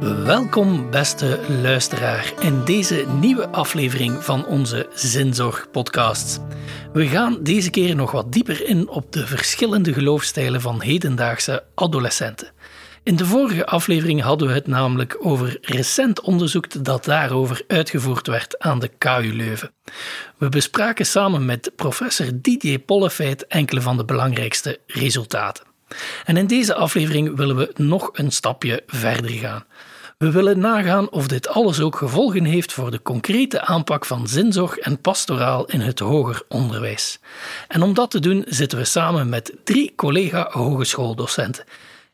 Welkom, beste luisteraar, in deze nieuwe aflevering van onze Zinzorg-podcast. We gaan deze keer nog wat dieper in op de verschillende geloofstijlen van hedendaagse adolescenten. In de vorige aflevering hadden we het namelijk over recent onderzoek dat daarover uitgevoerd werd aan de KU Leuven. We bespraken samen met professor Didier Pollefeit enkele van de belangrijkste resultaten. En in deze aflevering willen we nog een stapje verder gaan. We willen nagaan of dit alles ook gevolgen heeft voor de concrete aanpak van zinzorg en pastoraal in het hoger onderwijs. En om dat te doen zitten we samen met drie collega-hogeschooldocenten.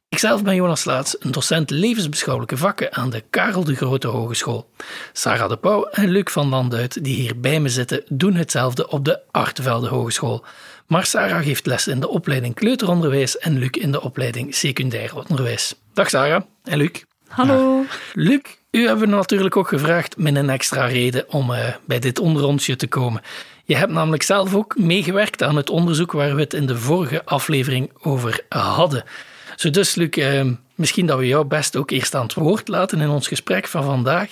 Ikzelf ben Jonas Laats, een docent levensbeschouwelijke vakken aan de Karel de Grote Hogeschool. Sarah de Pauw en Luc van Landuit, die hier bij me zitten, doen hetzelfde op de Artevelde Hogeschool. Maar Sarah geeft les in de opleiding kleuteronderwijs en Luc in de opleiding secundair onderwijs. Dag Sarah en Luc. Hallo. Luc, u hebben natuurlijk ook gevraagd met een extra reden om uh, bij dit onderrondje te komen. Je hebt namelijk zelf ook meegewerkt aan het onderzoek waar we het in de vorige aflevering over hadden. Zo dus, Luc, uh, misschien dat we jou best ook eerst aan het woord laten in ons gesprek van vandaag.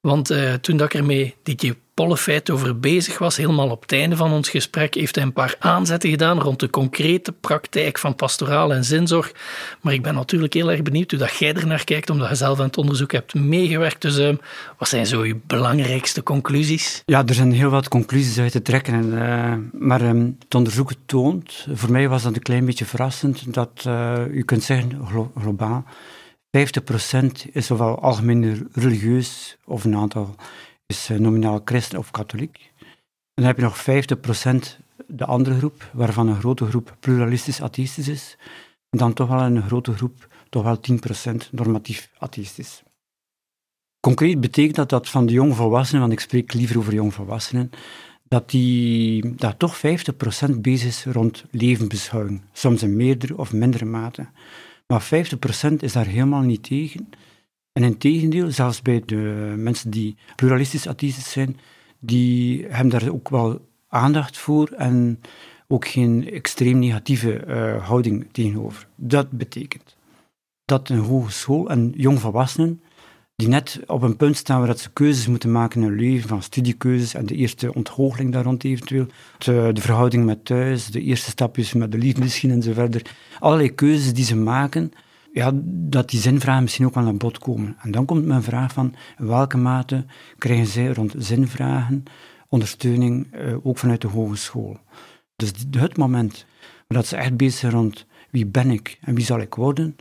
Want uh, toen dat ik ermee DJ Pollefeit over bezig was, helemaal op het einde van ons gesprek, heeft hij een paar aanzetten gedaan rond de concrete praktijk van pastoraal en zinzorg. Maar ik ben natuurlijk heel erg benieuwd hoe dat jij er naar kijkt, omdat je zelf aan het onderzoek hebt meegewerkt. Dus uh, wat zijn zo je belangrijkste conclusies? Ja, er zijn heel wat conclusies uit te trekken. En, uh, maar um, het onderzoek toont, voor mij was dat een klein beetje verrassend, dat u kunt zeggen, glo globaal, 50% is ofwel algemeen religieus of een aantal is nominaal christen of katholiek. En dan heb je nog 50% de andere groep, waarvan een grote groep pluralistisch atheïstisch is. En dan toch wel een grote groep, toch wel 10% normatief atheïstisch. Concreet betekent dat dat van de jongvolwassenen, want ik spreek liever over jongvolwassenen, dat, die, dat toch 50% bezig is rond levensbeschouwing, soms in meerdere of mindere mate. Maar 50% is daar helemaal niet tegen. En in tegendeel, zelfs bij de mensen die pluralistisch atheïstisch zijn, die hebben daar ook wel aandacht voor en ook geen extreem negatieve uh, houding tegenover. Dat betekent dat een hogeschool en jongvolwassenen die net op een punt staan waar ze keuzes moeten maken in hun leven, van studiekeuzes en de eerste ontgoocheling daar rond eventueel, de, de, verhouding met thuis, de eerste stapjes met de liefde misschien en zo verder. Allerlei keuzes die ze maken, ja, dat die zinvragen misschien ook wel aan bod komen. En dan komt mijn vraag van, in welke mate krijgen zij rond zinvragen ondersteuning, uh, ook vanuit de hogeschool. Dus het moment dat ze echt bezig zijn rond wie ben ik en wie zal ik worden,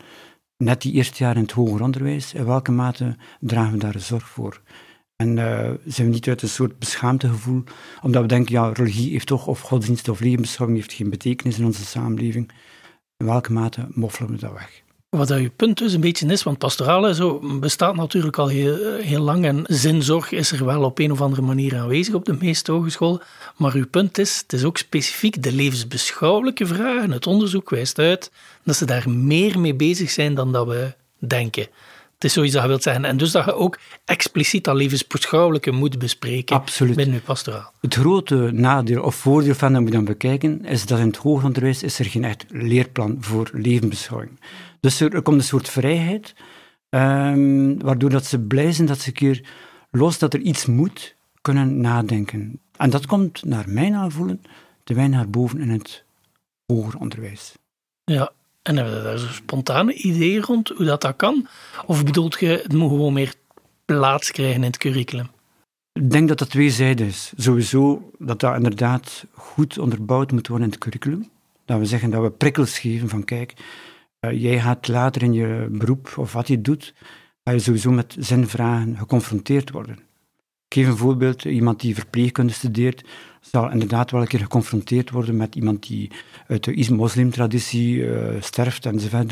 net die eerste jaar in het hoger onderwijs, in welke mate dragen we daar zorg voor? En uh, zijn we niet uit een soort beschaamtegevoel, omdat we denken, ja, religie heeft toch, of godsdienst of levensbeschouwing heeft geen betekenis in onze samenleving. In welke mate moffelen we dat weg? Wat dat je punt dus een beetje is, want pastorale zo bestaat natuurlijk al heel, heel lang en zinzorg is er wel op een of andere manier aanwezig op de meeste hogescholen. Maar uw punt is, het is ook specifiek de levensbeschouwelijke vragen. Het onderzoek wijst uit dat ze daar meer mee bezig zijn dan dat we denken. Het is zoiets dat je wilt zeggen. En dus dat je ook expliciet dat levensbeschouwelijke moet bespreken Absoluut. binnen je pastoraal. Het grote nadeel of voordeel van dat moet dan bekijken, is dat in het hoger onderwijs is er geen echt leerplan voor levensbeschouwing. Dus er, komt een soort vrijheid, um, waardoor dat ze blij zijn dat ze een keer, los dat er iets moet, kunnen nadenken. En dat komt naar mijn aanvoelen te weinig naar boven in het hoger onderwijs. Ja, en hebben we daar zo'n spontane idee rond hoe dat, dat kan? Of bedoelt je, het moet gewoon meer plaats krijgen in het curriculum? Ik denk dat dat twee zijden is. Sowieso dat dat inderdaad goed onderbouwd moet worden in het curriculum. Dat we zeggen dat we prikkels geven van kijk, uh, jij gaat later in je beroep of wat je doet, ga je sowieso met zinvragen geconfronteerd worden. Ik geef een voorbeeld, iemand die verpleegkunde studeert, zal inderdaad wel een keer geconfronteerd worden met iemand die uit de moslimtraditie uh, sterft enzovoort.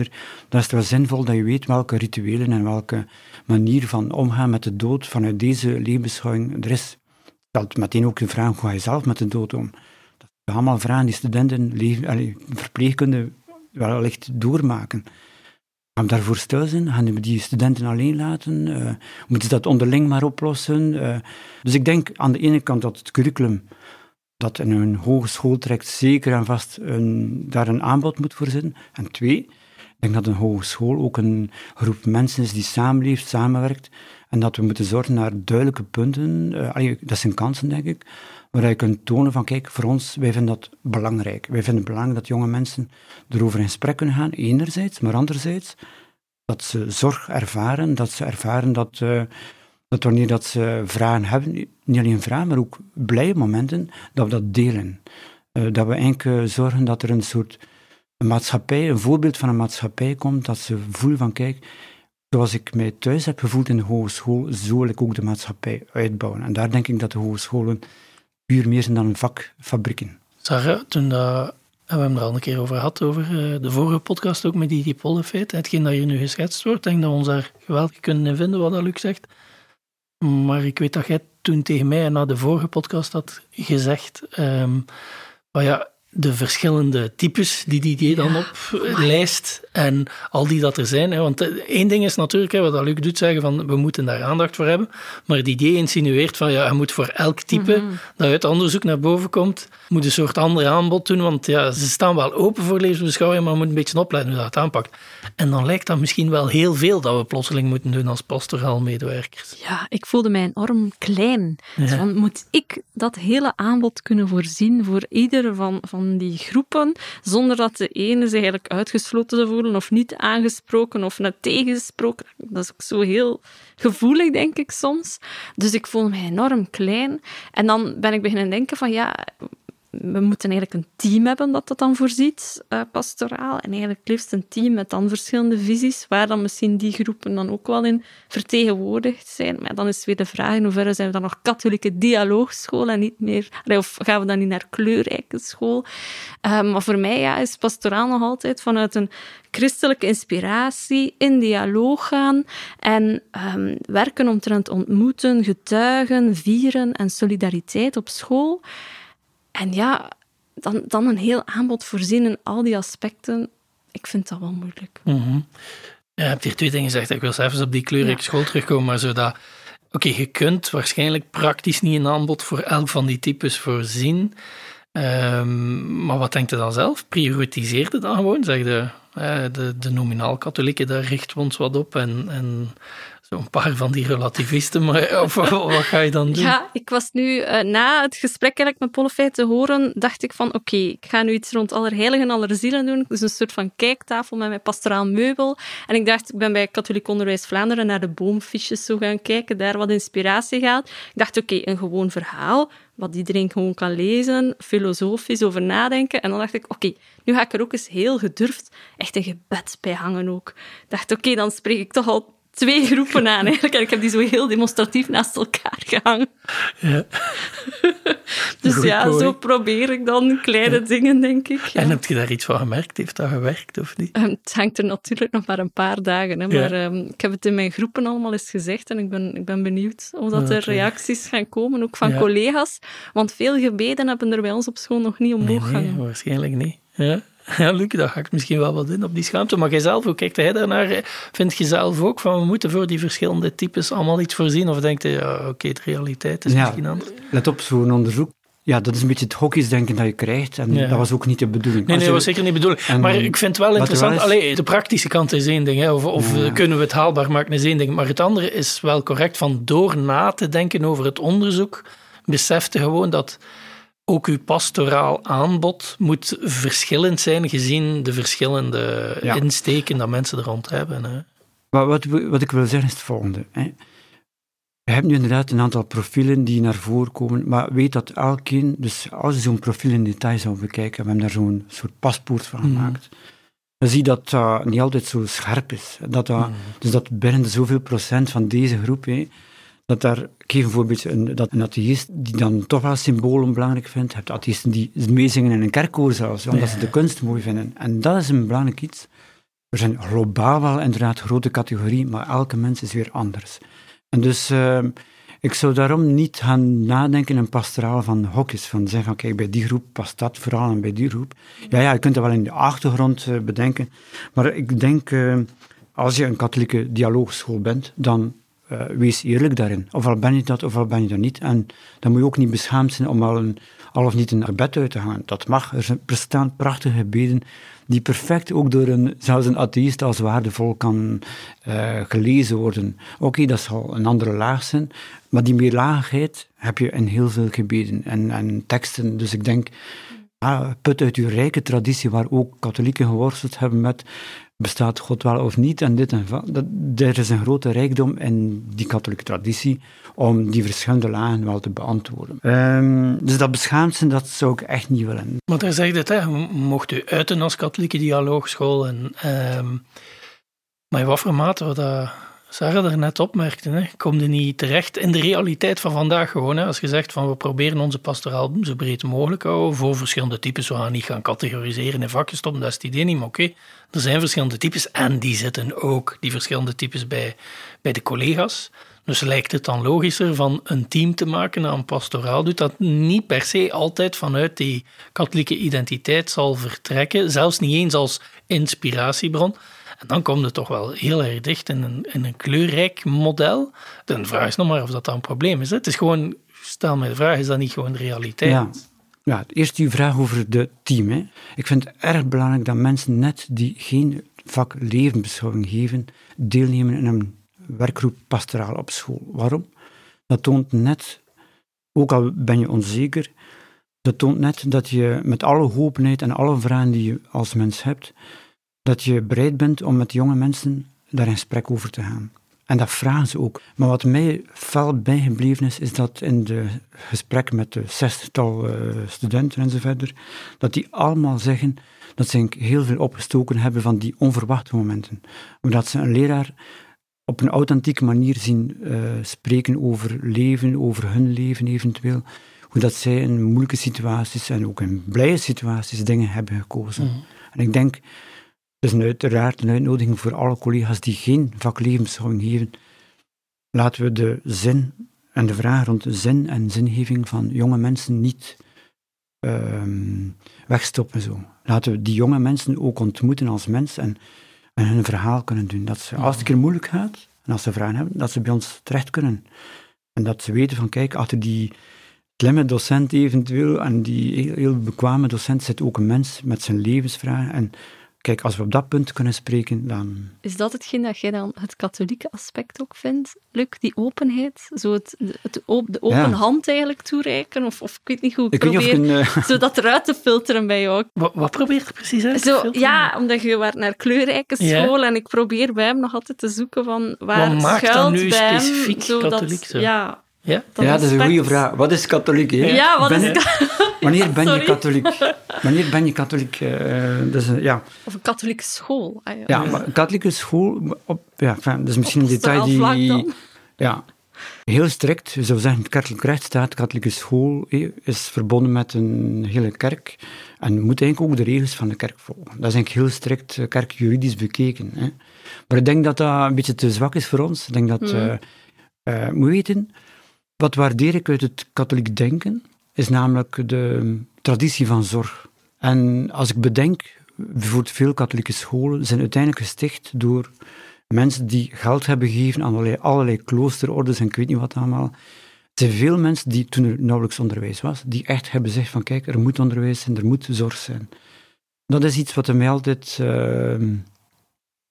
Dan is het wel zinvol dat je weet welke rituelen en welke manier van omgaan met de dood vanuit deze levensbeschouwing er is. Stelt meteen ook de vraag, hoe ga je zelf met de dood om? Dat zijn allemaal vragen die studenten verpleegkunde wellicht doormaken. Gaan we daarvoor stil zijn? Gaan we die studenten alleen laten? Uh, moeten ze dat onderling maar oplossen? Uh, dus ik denk aan de ene kant dat het curriculum dat in hun hogeschool trekt zeker en vast een, daar een aanbod moet voor zijn. En twee, denk dat een hogeschool ook een groep mensen is die samenleeft, samenwerkt. En dat we moeten zorgen naar duidelijke punten. Uh, dat zijn kansen, denk ik. Waar je kunt tonen van, kijk, voor ons, wij vinden dat belangrijk. Wij vinden het belangrijk dat jonge mensen erover in gesprek kunnen gaan, enerzijds. Maar anderzijds, dat ze zorg ervaren. Dat ze ervaren dat, uh, dat wanneer dat ze vragen hebben, niet alleen vragen, maar ook blije momenten, dat we dat delen. Uh, dat we eigenlijk zorgen dat er een soort een maatschappij, een voorbeeld van een maatschappij komt, dat ze voelen van, kijk, zoals ik mij thuis heb gevoeld in de hogeschool, zo wil ik ook de maatschappij uitbouwen. En daar denk ik dat de hogescholen puur meer zijn dan vakfabrieken. Sarah, toen dat, we hebben er al een keer over gehad, over eh, de vorige podcast ook met die dipollenfeit, hetgeen dat hier nu geschetst wordt, denk dat we ons daar geweldig kunnen in vinden, wat dat Luc zegt. Maar ik weet dat jij toen tegen mij na de vorige podcast had gezegd, um, ja, de verschillende types die die dan op lijst en al die dat er zijn. Hè. Want eh, één ding is natuurlijk, hè, wat Luc doet, zeggen van we moeten daar aandacht voor hebben. Maar die idee insinueert van ja, je moet voor elk type mhm. dat uit onderzoek naar boven komt, moet een soort ander aanbod doen. Want ja, ze staan wel open voor levensbeschouwing, maar moet een beetje opleiden hoe dat het aanpakt. En dan lijkt dat misschien wel heel veel dat we plotseling moeten doen als pastoraal medewerkers. Ja, ik voelde mij enorm klein. Ja. Dus moet ik dat hele aanbod kunnen voorzien voor ieder van, van die groepen, zonder dat de ene zich eigenlijk uitgesloten te voelen of niet aangesproken of net tegensproken. Dat is ook zo heel gevoelig, denk ik soms. Dus ik voel me enorm klein. En dan ben ik beginnen denken van ja, we moeten eigenlijk een team hebben dat dat dan voorziet, uh, pastoraal. En eigenlijk liefst een team met dan verschillende visies, waar dan misschien die groepen dan ook wel in vertegenwoordigd zijn. Maar dan is weer de vraag in hoeverre zijn we dan nog katholieke dialoogschool en niet meer... Of gaan we dan niet naar kleurrijke school? Uh, maar voor mij ja, is pastoraal nog altijd vanuit een christelijke inspiratie in dialoog gaan en um, werken omtrent ontmoeten, getuigen, vieren en solidariteit op school. En ja, dan, dan een heel aanbod voorzien in al die aspecten, ik vind dat wel moeilijk. Mm Je hebt hier twee dingen gezegd. Ik wil zelfs op die kleurrijke school terugkomen, maar zodat... Oké, je kunt waarschijnlijk praktisch niet een aanbod voor elk van die types voorzien. Um, maar wat denkt je dan zelf? Prioritiseert het dan gewoon? Zeg de, de, de nominaal-katholieken, daar richten we ons wat op. En, en Zo'n paar van die relativisten, maar of, wat ga je dan doen? Ja, ik was nu uh, na het gesprek eigenlijk met Pollefeit te horen, dacht ik van oké, ik ga nu iets rond Allerheiligen en Allerzielen doen. Dus een soort van kijktafel met mijn pastoraal meubel. En ik dacht, ik ben bij Katholiek Onderwijs Vlaanderen naar de boomfiches zo gaan kijken, daar wat inspiratie gaat. Ik dacht oké, een gewoon verhaal, wat iedereen gewoon kan lezen, filosofisch over nadenken. En dan dacht ik, oké, nu ga ik er ook eens heel gedurfd echt een gebed bij hangen ook. Ik dacht, oké, dan spreek ik toch al twee groepen aan eigenlijk. En ik heb die zo heel demonstratief naast elkaar gehangen. Ja. dus ja, zo probeer ik dan kleine dingen, denk ik. En heb je daar iets van gemerkt? Heeft dat gewerkt of niet? Um, het hangt er natuurlijk nog maar een paar dagen. Hè, maar um, ik heb het in mijn groepen allemaal eens gezegd en ik ben, ik ben benieuwd of dat er reacties gaan komen, ook van collega's. Want veel gebeden hebben er bij ons op school nog niet omhoog nee, nee, waarschijnlijk niet. Ja. Ja, Luc, dat ik misschien wel wat in op die schaamte. Maar jijzelf, hoe kijkt jij daarnaar? Vind je zelf ook van we moeten voor die verschillende types allemaal iets voorzien? Of denk je, ja, oké, de realiteit is misschien anders? Let op, zo'n onderzoek ja, dat is een beetje het hokjesdenken dat je krijgt. En dat was ook niet de bedoeling. Nee, nee, dat was zeker niet de bedoeling. maar ik vind het wel interessant. Allee, de praktische kant is één ding. Hè. Of, of kunnen we het haalbaar maken is één ding. Maar het andere is wel correct. Van door na te denken over het onderzoek, besefte gewoon dat ook uw pastoraal aanbod moet verschillend zijn gezien de verschillende insteken dat mensen er rond hebben. Hè. Maar wat, wat ik wil zeggen is het volgende. Hè. Je hebt nu inderdaad een aantal profielen die naar voren komen, maar weet dat elkeen, dus als je zo'n profiel in detail zou bekijken, we hebben daar zo'n soort paspoort van mhm. gemaakt, dan zie je dat dat niet altijd zo scherp is. Dat dat, mhm. Dus dat binnen zoveel procent van deze groep, hè, dat daar, ik geef een voorbeeld, een, dat een atheïst die dan toch wel symbolen belangrijk vindt, je hebt atheïsten die meezingen in een kerkkoor zelfs, omdat ze de kunst mooi vinden. En dat is een belangrijk iets. Er zijn globaal wel inderdaad grote categorieën, maar elke mens is weer anders. En dus uh, ik zou daarom niet gaan nadenken in pastoraal van hokjes, van zeggen van kijk, bij die groep past dat vooral en bij die groep. Ja, ja, je kunt dat wel in de achtergrond uh, bedenken, maar ik denk, uh, als je een katholieke dialoogschool bent, dan uh, wees eerlijk daarin. Ofwel ben je dat, ofwel ben je dat niet. En dan moet je ook niet beschaamd zijn om al, of niet een gebed uit te gaan. Dat mag. Er bestaan prachtige gebeden die perfect ook door een, zelfs een atheïst als waardevol kan uh, gelezen worden. Oké, dat zal een andere laag zijn, maar die meerlagigheid heb je in heel veel gebeden en, en teksten. Dus ik denk, ah, put uit uw rijke traditie, waar ook katholieken geworsteld hebben met bestaat God wel of niet en dit en dat. Er is een grote rijkdom in die katholieke traditie om die verschillende lagen wel te beantwoorden. Um, dus dat beschaamd zijn, dat zou ik echt niet willen. Maar daar zegt het, hè, mocht u uiten als katholieke dialoogschool. En, um, maar in wat voor mate, dat Sarah er net opmerkte, hè, komt er niet terecht in de realiteit van vandaag gewoon. Hè, als je zegt van we proberen onze pastoraal zo breed mogelijk houden voor verschillende types. We gaan niet gaan categoriseren in vakjes stoppen, dat is het idee niet. Maar oké, er zijn verschillende types en die zitten ook, die verschillende types, bij, bij de collega's. Dus lijkt het dan logischer van een team te maken aan pastoraal doet dat niet per se altijd vanuit die katholieke identiteit zal vertrekken, zelfs niet eens als inspiratiebron. En dan komt het toch wel heel erg dicht in een, in een kleurrijk model. De vraag is nog maar of dat dan een probleem is. Het is gewoon, stel mij de vraag, is dat niet gewoon de realiteit? Ja. Ja, eerst uw vraag over de team. Hè. Ik vind het erg belangrijk dat mensen net die geen vak levensbeschouwing geven, deelnemen in een werkgroep pastoraal op school. Waarom? Dat toont net, ook al ben je onzeker, dat toont net dat je met alle openheid en alle vragen die je als mens hebt, dat je bereid bent om met jonge mensen daar in gesprek over te gaan. En dat vragen ze ook. Maar wat mij fel bijgebleven is, is dat in de gesprek met de zestal uh, studenten en zo verder, dat die allemaal zeggen dat ze heel veel opgestoken hebben van die onverwachte momenten. Omdat ze een leraar op een authentieke manier zien uh, spreken over leven, over hun leven eventueel. Hoe dat zij in moeilijke situaties en ook in blije situaties dingen hebben gekozen. Mhm. En ik denk, is uiteraard een uitnodiging voor alle collega's die geen vaklevensbeschouwing geven. Laten we de zin en de vraag rond de zin en zingeving van jonge mensen niet uh, wegstoppen. Zo. Laten we die jonge mensen ook ontmoeten als mens en en hun verhaal kunnen doen. Dat ze, als het een keer moeilijk gaat, en als ze vragen hebben, dat ze bij ons terecht kunnen. En dat ze weten van, kijk, achter die slimme docent eventueel, en die heel, heel bekwame docent, zit ook een mens met zijn levensvragen. En kijk, als we op dat punt kunnen spreken, dan... Is dat hetgeen dat jij dan het katholieke aspect ook vindt, Luc? Die openheid? Zo het, het de open hand eigenlijk toereiken? Of, of ik weet niet hoe ik, ik probeer een, uh... zo dat eruit te filteren bij jou. Wat, wat probeert je precies uit zo, Ja, omdat je was naar kleurrijke school en ik probeer bij hem nog altijd te zoeken van waar wat maakt dan nu bij specifiek hem, katholiek? Zo? Ja, ja, dat, ja, dat is een goede vraag. Wat is katholiek? Hè? Ja, wat ben, is Wanneer ben je katholiek? Wanneer ben je katholiek? Uh, dus, ja. Of een katholieke school. Ah, ja. maar een katholieke school, op, ja, dat is misschien een detail die... Ja, heel strikt. Je zou zeggen, kerkelijk rechtsstaat, katholieke school is verbonden met een hele kerk en moet eigenlijk ook de regels van de kerk volgen. Dat is eigenlijk heel strikt eh, kerkjuridisch bekeken. Hè. Maar ik denk dat dat een beetje te zwak is voor ons. Ik denk dat... Mm. Uh, moet weten wat waardeer ik uit het katholiek denken, is namelijk de traditie van zorg. En als ik bedenk, bijvoorbeeld veel katholieke scholen zijn uiteindelijk gesticht door mensen die geld hebben gegeven aan allerlei, kloosterordes en ik weet niet wat allemaal. Er zijn veel mensen die, toen er nauwelijks onderwijs was, die echt hebben gezegd van kijk, er moet onderwijs zijn, er moet zorg zijn. Dat is iets wat mij altijd uh,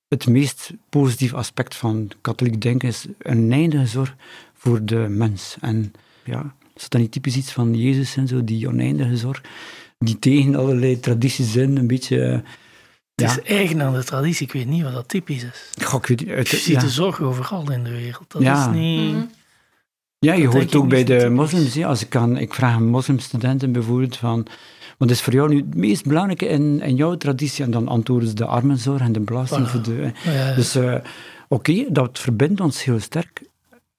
het meest positieve aspect van katholiek denken is, een eindige zorg voor de mens. En ja, is dat niet typisch iets van Jezus en zo, die oneindige zorg, die tegen allerlei tradities zijn, een beetje... Het ja. is eigen aan de traditie, ik weet niet wat dat typisch is. Goh, ik weet, uit, je ziet de zorg overal in de wereld, dat is niet... Mhm. Ja, je hoort het ook bij de moslims. Als ik, kan, ik vraag een moslimstudenten bijvoorbeeld van... Wat is voor jou nu het meest belangrijke in, in jouw traditie? En dan antwoorden ze de armenzorg en de belasting voor de... Dus uh, oké, dat verbindt ons heel sterk.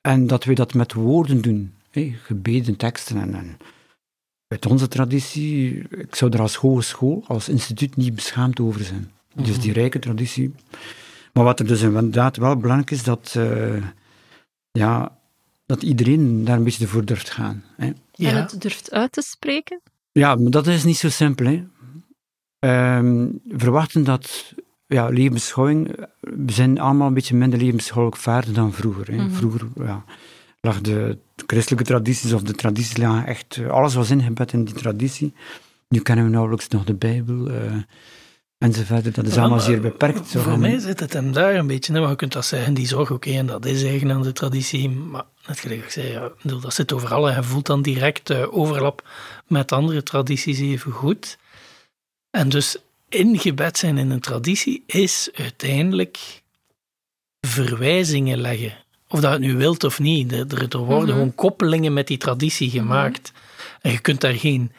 En dat we dat met woorden doen, hè, gebeden, teksten. En, en uit onze traditie, ik zou er als hogeschool, als instituut niet beschaamd over zijn. Dus mhm. die rijke traditie. Maar wat er dus inderdaad wel belangrijk is, dat, uh, ja, dat iedereen daar een beetje voor durft gaan. Hè. Ja. En het durft uit te spreken? Ja, maar dat is niet zo simpel. Hè. Um, verwachten dat ja, levensbeschouwing, we zijn allemaal een beetje minder levensbeschouwelijk vaardig dan vroeger. Hè. Mhm. Vroeger ja, lag de christelijke tradities of de tradities lagen echt, eh, alles was ingebed in die traditie. Nu kennen we nauwelijks nog de Bijbel eh, enzovoort. Dat is allemaal zeer beperkt. Zo Voor van- mij zit het hem daar een beetje. Maar je kunt dat zeggen, die zorg, oké, en dat is eigen aan de traditie. Maar net gelijk ik zei, ja, ik bedoel, dat zit overal. En je voelt dan direct eh, overlap met andere tradities even goed. En dus ingebed zijn in een traditie is uiteindelijk verwijzingen leggen. Of dat je het nu wilt of niet. Er, worden Mhm. gewoon koppelingen met die traditie gemaakt. En je kunt daar geen,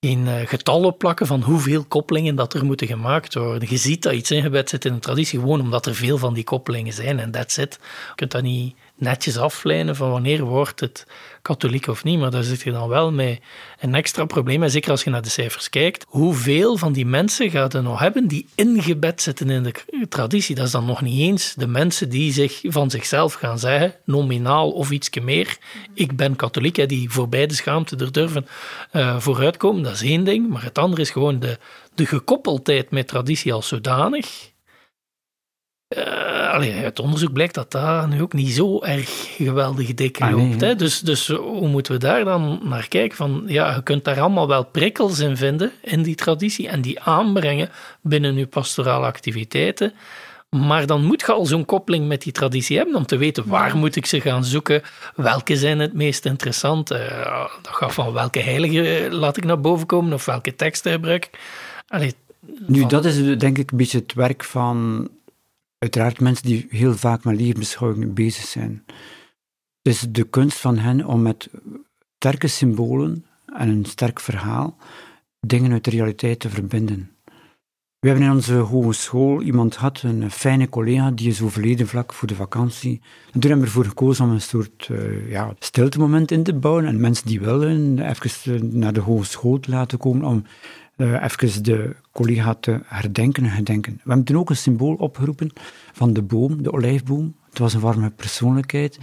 geen eh, getal op plakken van hoeveel koppelingen dat er moeten gemaakt worden. Je ziet dat iets ingebed zit in een traditie gewoon omdat er veel van die koppelingen zijn en that's it. Je kunt dat niet netjes aflijnen van wanneer wordt het katholiek of niet, maar daar zit je dan wel met een extra probleem. En zeker als je naar de cijfers kijkt, hoeveel van die mensen gaat er nog hebben die ingebed zitten in de traditie? Dat is dan nog niet eens de mensen die zich van zichzelf gaan zeggen, nominaal of ietsje meer, ik ben katholiek, hè, die voorbij de schaamte er durven eh, vooruitkomen. Dat is één ding, maar het andere is gewoon de, de gekoppeldheid met traditie als zodanig. Allee, uit onderzoek blijkt dat dat nu ook niet zo erg geweldig dik Ah, loopt. hè? hè. Dus, dus hoe moeten we daar dan naar kijken? Van, ja, je kunt daar allemaal wel prikkels in vinden in die traditie en die aanbrengen binnen je pastorale activiteiten. Maar dan moet je al zo'n koppeling met die traditie hebben om te weten waar moet ik ze gaan zoeken, welke zijn het meest interessant. Eh, dat gaat van welke heilige laat ik naar boven komen of welke teksten gebruik ik. Allee, Nu, van- dat is denk ik een beetje het werk van, uiteraard, mensen die heel vaak met levensbeschouwing bezig zijn. Het is de kunst van hen om met sterke symbolen en een sterk verhaal dingen uit de realiteit te verbinden. We hebben in onze hogeschool iemand gehad, een fijne collega, die is overleden vlak voor de vakantie. En toen hebben we ervoor gekozen om een soort uh, ja, stiltemoment in te bouwen en mensen die willen even naar de hogeschool te laten komen om uh, even de collega te herdenken en gedenken. We hebben toen ook een symbool opgeroepen van de boom, de olijfboom. Het was een warme persoonlijkheid.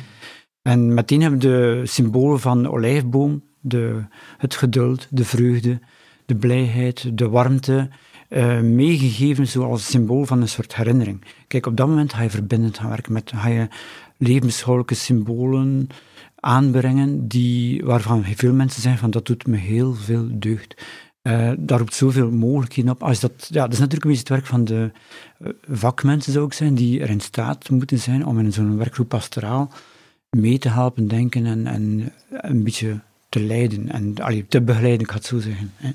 En meteen hebben de symbolen van de olijfboom, de, het geduld, de vreugde, de blijheid, de warmte, uh, meegegeven zoals symbool van een soort herinnering. Kijk, op dat moment ga je verbindend gaan werken met, ga je levensbeschouwelijke symbolen aanbrengen die, waarvan veel mensen zeggen van dat doet me heel veel deugd. Uh, daar roept zoveel mogelijkheden op. Als dat, ja, dat is natuurlijk een beetje het werk van de uh, vakmensen, zou ik zeggen, die er in staat moeten zijn om in zo'n werkgroep pastoraal mee te helpen denken en, en een beetje te leiden en allee, te begeleiden, ik ga het zo zeggen. Hè.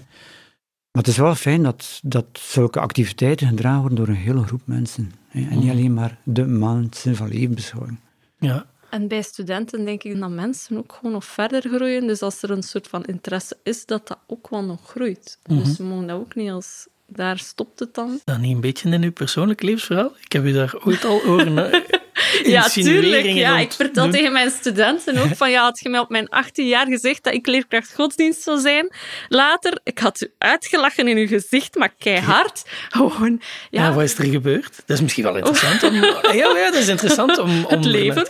Maar het is wel fijn dat, dat zulke activiteiten gedragen worden door een hele groep mensen. Hè, en niet alleen maar de mensen van levensbeschouwing. Ja, en bij studenten denk ik dat mensen ook gewoon nog verder groeien. Dus als er een soort van interesse is, dat dat ook wel nog groeit. Mm -hmm. Dus we mogen dat ook niet als... Daar stopt het dan. Dan niet een beetje in uw persoonlijk levensverhaal? Ik heb u daar ooit al over... ja, tuurlijk. Ja, ik vertel doen. tegen mijn studenten ook van ja, had je mij op mijn 18 jaar gezegd dat ik leerkracht godsdienst zou zijn, later, ik had u uitgelachen in uw gezicht, maar keihard. Gewoon, ja. ja. wat is er gebeurd? Dat is misschien wel interessant om... ja, ja, dat is interessant om... om Het leven.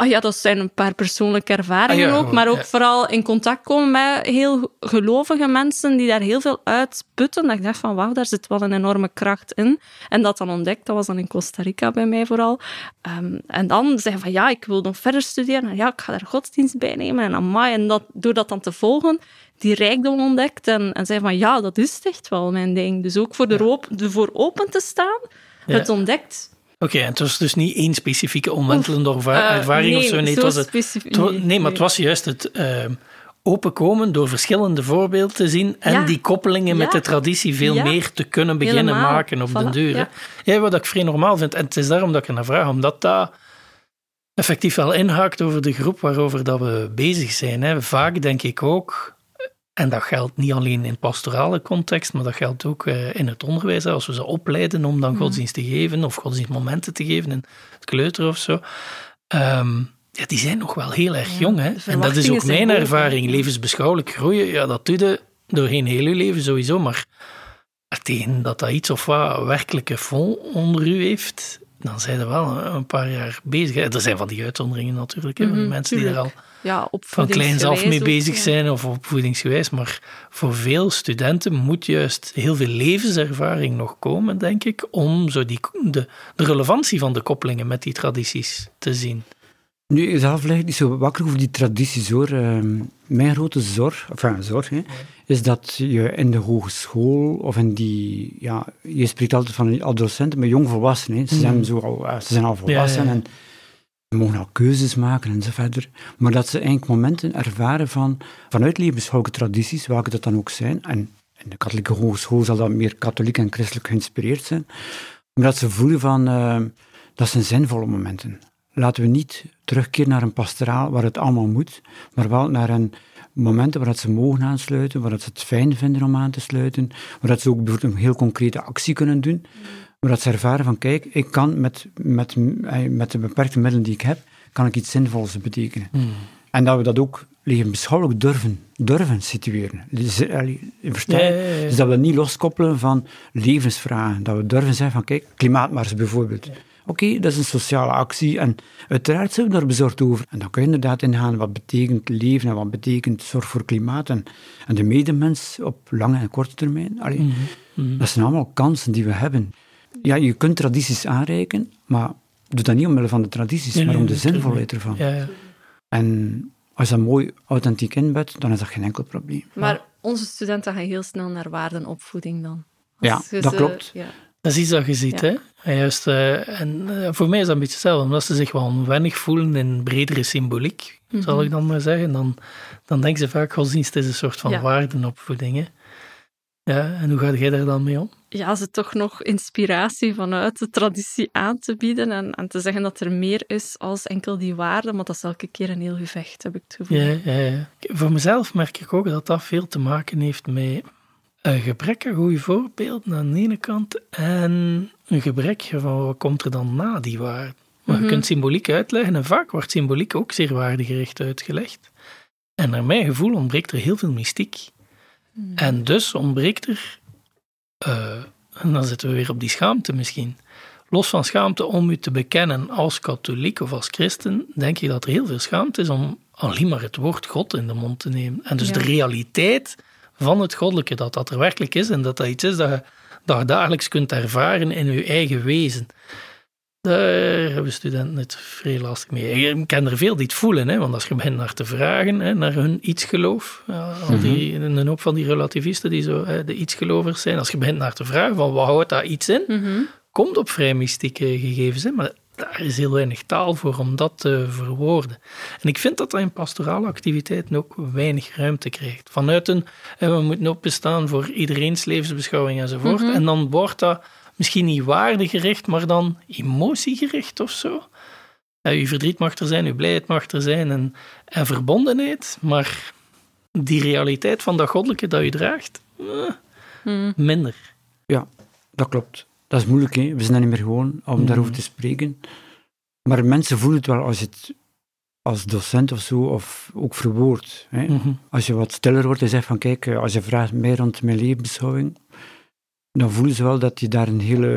oh ja, dat zijn een paar persoonlijke ervaringen ah, ja, ook, maar ook ja. vooral in contact komen met heel gelovige mensen die daar heel veel uitputten. Dat ik dacht van wauw, daar zit wel een enorme kracht in. En dat dan ontdekt, dat was dan in Costa Rica bij mij vooral. Um, en dan zeggen van ja, ik wil nog verder studeren. En ja, ik ga daar godsdienst bij nemen. En amai, en dat, door dat dan te volgen, die rijkdom ontdekt. En, en zeggen van ja, dat is echt wel mijn ding. Dus ook voor, de ja. voor open te staan, ja. het ontdekt. Oké, okay, en het was dus niet één specifieke omwentelende uh, ervaring nee, of zo. Nee, zo het was het, was, nee, maar het was juist het uh, openkomen door verschillende voorbeelden te zien en ja. die koppelingen met de traditie veel meer te kunnen beginnen Helemaal. maken op voilà. den duur. Ja. wat ik vrij normaal vind. En het is daarom dat ik er naar vraag, omdat dat effectief wel inhaakt over de groep waarover dat we bezig zijn. Hè. Vaak denk ik ook, en dat geldt niet alleen in pastorale context, maar dat geldt ook uh, in het onderwijs. Als we ze opleiden om dan mm. godsdienst te geven of godsdienstmomenten te geven in het kleuter of zo. Um, ja, die zijn nog wel heel erg jong. Hè? En dat is ook mijn ervaring. Levensbeschouwelijk groeien, ja, dat doe je doorheen heel je leven sowieso. Maar tegen dat dat iets of wat werkelijke vol onder u heeft, dan zijn er wel een paar jaar bezig. Er zijn van die uitzonderingen natuurlijk, hè, Mhm, mensen die er al Ja, van kleins af mee ook, bezig zijn of opvoedingsgewijs. Maar voor veel studenten moet juist heel veel levenservaring nog komen, denk ik, om zo die, de, de relevantie van de koppelingen met die tradities te zien. Nu, zelf lig ik niet zo wakker over die tradities hoor. Ehm, mijn grote zorg, enfin zorg, hè, is dat je in de hogeschool of in die, ja, je spreekt altijd van adolescenten, maar jongvolwassenen. Hè. Ze, zijn zo al, eh, ze zijn al volwassen Ja, ja. en ze mogen al keuzes maken en zo verder. Maar dat ze eigenlijk momenten ervaren van, vanuit levensbeschouwelijke tradities, welke dat dan ook zijn. En in de katholieke hogeschool zal dat meer katholiek en christelijk geïnspireerd zijn. Maar dat ze voelen van, eh, dat zijn zinvolle momenten. Laten we niet terugkeren naar een pastoraal waar het allemaal moet, maar wel naar een momenten waar dat ze mogen aansluiten, waar dat ze het fijn vinden om aan te sluiten, waar dat ze ook bijvoorbeeld een heel concrete actie kunnen doen, waar dat ze ervaren van, kijk, ik kan met, met, eh, met de beperkte middelen die ik heb, kan ik iets zinvols betekenen. En dat we dat ook levensbeschouwelijk durven, durven situeren. Dus, allee, verstaan? Ja, ja, ja, ja. Dus dat we dat niet loskoppelen van levensvragen. Dat we durven zeggen van, kijk, klimaatmars bijvoorbeeld. Oké, dat is een sociale actie en uiteraard zijn we daar bezorgd over. En dan kun je inderdaad ingaan wat betekent leven en wat betekent zorg voor klimaat en, en de medemens op lange en korte termijn. Allee, Dat zijn allemaal kansen die we hebben. Ja, je kunt tradities aanreiken, maar doe dat niet omwille van de tradities, Nee, maar om de zinvolheid ervan. Ja, ja. En als je dat mooi authentiek inbedt, dan is dat geen enkel probleem. Maar onze studenten gaan heel snel naar waardenopvoeding dan. Ja, Als dat ze- klopt. Ja. Dat is iets dat je ziet, Ja. hè? En juist, eh, en eh, voor mij is dat een beetje hetzelfde, omdat ze zich wel onwennig voelen in bredere symboliek, zal ik dan maar zeggen. Dan, dan denken ze vaak, godsdienst is een soort van Ja. waardenopvoeding. Hè? Ja, en hoe ga jij daar dan mee om? ja, ze toch nog inspiratie vanuit de traditie aan te bieden en, en te zeggen dat er meer is als enkel die waarde, maar dat is elke keer een heel gevecht, heb ik het gevoel. Ja, ja, ja. Voor mezelf merk ik ook dat dat veel te maken heeft met een gebrek aan goede voorbeelden aan de ene kant en een gebrek van wat komt er dan na die waarde. Maar je kunt symboliek uitleggen en vaak wordt symboliek ook zeer waardegericht uitgelegd. En naar mijn gevoel ontbreekt er heel veel mystiek. En dus ontbreekt er, eh, en dan zitten we weer op die schaamte misschien. Los van schaamte om u te bekennen als katholiek of als christen, denk ik dat er heel veel schaamte is om alleen maar het woord God in de mond te nemen. En dus Ja. de realiteit van het goddelijke, dat dat er werkelijk is en dat dat iets is dat je, dat je dagelijks kunt ervaren in je eigen wezen. Daar hebben studenten het vrij lastig mee. Ik ken er veel die het voelen, hè, want als je begint naar te vragen, hè, naar hun iets-geloof, ja, al die, een hoop van die relativisten die zo hè, de iets-gelovers zijn, als je begint naar te vragen van wat houdt dat iets in, Mhm. komt op vrij mystieke gegevens, hè, maar daar is heel weinig taal voor om dat te verwoorden. En ik vind dat dat in pastorale activiteiten ook weinig ruimte krijgt. Vanuit een, we moeten openstaan voor iedereen's levensbeschouwing enzovoort, en dan wordt dat misschien niet waardegericht, maar dan emotiegericht of zo. Ja, uw verdriet mag er zijn, uw blijheid mag er zijn en, en verbondenheid, maar die realiteit van dat goddelijke dat u draagt, eh, Mhm. minder. Ja, dat klopt. Dat is moeilijk, hè. we zijn er niet meer gewoon om Mhm. daarover te spreken. Maar mensen voelen het wel als je het als docent of zo, of ook verwoord. Hè. Mhm. Als je wat stiller wordt en zegt van kijk, eh, als je vraagt mij rond mijn levensbeschouwing, dan voelen ze wel dat je daar een hele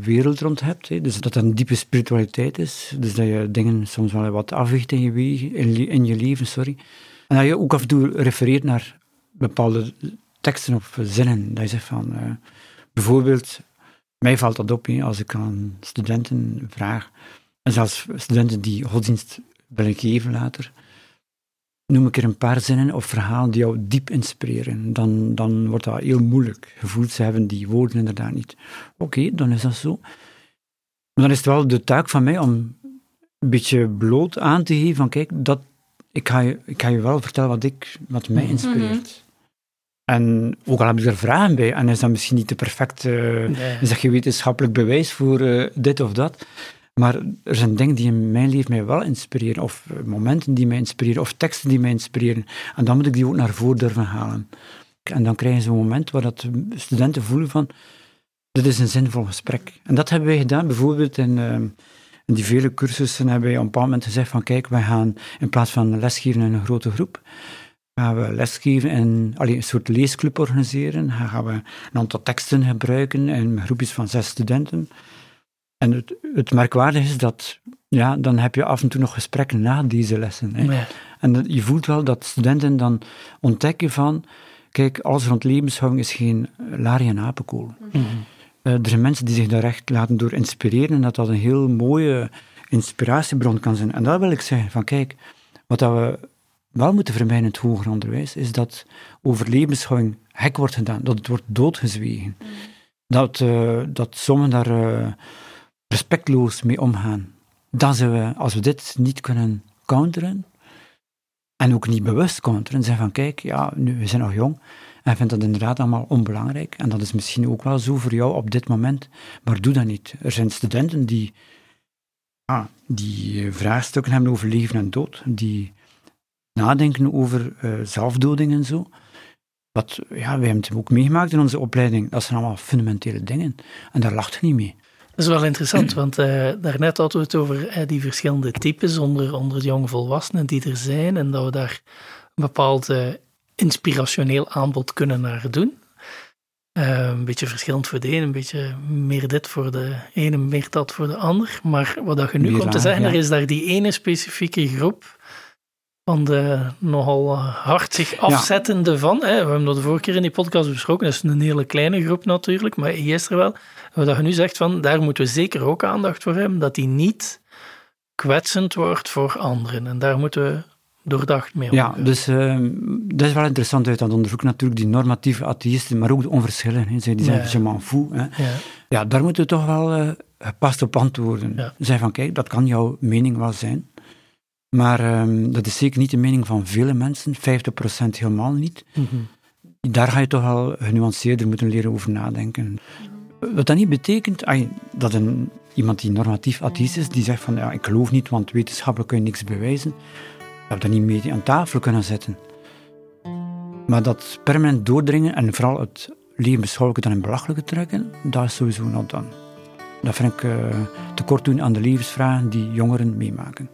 wereld rond hebt. Hè. Dus dat dat een diepe spiritualiteit is. Dus dat je dingen soms wel wat afweegt in je, wegen, in, le- in je leven. Sorry. En dat je ook af en toe refereert naar bepaalde teksten of zinnen. Dat je zegt van, eh, bijvoorbeeld, mij valt dat op als ik aan studenten vraag, en zelfs studenten die godsdienst willen geven later, noem ik er een paar zinnen of verhalen die jou diep inspireren. Dan, dan wordt dat heel moeilijk. Gevoeld, ze hebben die woorden inderdaad niet. Oké, dan is dat zo. Maar dan is het wel de taak van mij om een beetje bloot aan te geven van kijk, dat, ik, ga je, ik ga je wel vertellen wat, ik, wat mij inspireert. En ook al heb ik er vragen bij, en is dat misschien niet de perfecte, Nee. is dat geen wetenschappelijk bewijs voor eh, dit of dat, maar er zijn dingen die in mijn leven mij wel inspireren, of momenten die mij inspireren, of teksten die mij inspireren. En dan moet ik die ook naar voren durven halen. En dan krijgen ze een moment waar dat studenten voelen van, dit is een zinvol gesprek. En dat hebben wij gedaan, bijvoorbeeld in, eh, in die vele cursussen hebben wij op een bepaald moment gezegd van, kijk, wij gaan in plaats van lesgeven in een grote groep, gaan we lesgeven en allee, een soort leesclub organiseren. Dan gaan we een aantal teksten gebruiken in groepjes van zes studenten. En het, het merkwaardige is dat, ja, dan heb je af en toe nog gesprekken na deze lessen. Hè. Ja. En je voelt wel dat studenten dan ontdekken van, kijk, alles rond levenshouding is geen larie en apenkool. Mhm. Eh, er zijn mensen die zich daar echt laten door inspireren en dat dat een heel mooie inspiratiebron kan zijn. En dat wil ik zeggen, van kijk, wat dat we wel moeten vermijden in het hoger onderwijs, is dat over levenshouding hek wordt gedaan, dat het wordt doodgezwegen. Dat, eh, dat sommigen daar eh, respectloos mee omgaan. Dan zijn we, als we dit niet kunnen counteren, en ook niet bewust counteren, zeggen van kijk, ja, nu, we zijn nog jong, en vindt dat inderdaad allemaal onbelangrijk. En dat is misschien ook wel zo voor jou op dit moment, maar doe dat niet. Er zijn studenten die, ah, die eh, vraagstukken hebben over leven en dood, die nadenken over uh, zelfdoding en zo. Wat, ja, wij hebben het ook meegemaakt in onze opleiding. Dat zijn allemaal fundamentele dingen. En daar lacht je niet mee. Dat is wel interessant, want uh, daarnet hadden we het over uh, die verschillende types onder, onder de jonge volwassenen die er zijn en dat we daar een bepaald inspirationeel aanbod kunnen naar doen. een beetje verschillend voor de een, een beetje meer dit voor de ene, meer dat voor de ander. Maar wat dat je nu komt te zeggen, ja. er is daar die ene specifieke groep van de nogal hard zich afzettende ja. van. Hè. We hebben dat de vorige keer in die podcast besproken. Dat is een hele kleine groep natuurlijk, maar er wel. Wat je nu zegt, van, daar moeten we zeker ook aandacht voor hebben, dat die niet kwetsend wordt voor anderen. En daar moeten we doordacht mee omgaan. Ja, dus uh, dat is wel interessant uit dat onderzoek natuurlijk, die normatieve atheïsten, maar ook de onverschillen. Hè. Zij die zijn ja. je m'en fou. Hè. Ja. ja. daar moeten we toch wel uh, gepast op antwoorden. Ja. Zij van, kijk, dat kan jouw mening wel zijn. Maar um, dat is zeker niet de mening van vele mensen, 50% helemaal niet. Mm -hmm. Daar ga je toch wel genuanceerder moeten leren over nadenken. Wat dat niet betekent dat een, iemand die normatief atheïst is, die zegt van ja, ik geloof niet, want wetenschappelijk kun je niks bewijzen, dat we dat niet mee aan tafel kunnen zetten. Maar dat permanent doordringen en vooral het leven beschouwelijke dan in belachelijke trekken, dat is sowieso not dan. Dat vind ik uh, tekort doen aan de levensvragen die jongeren meemaken.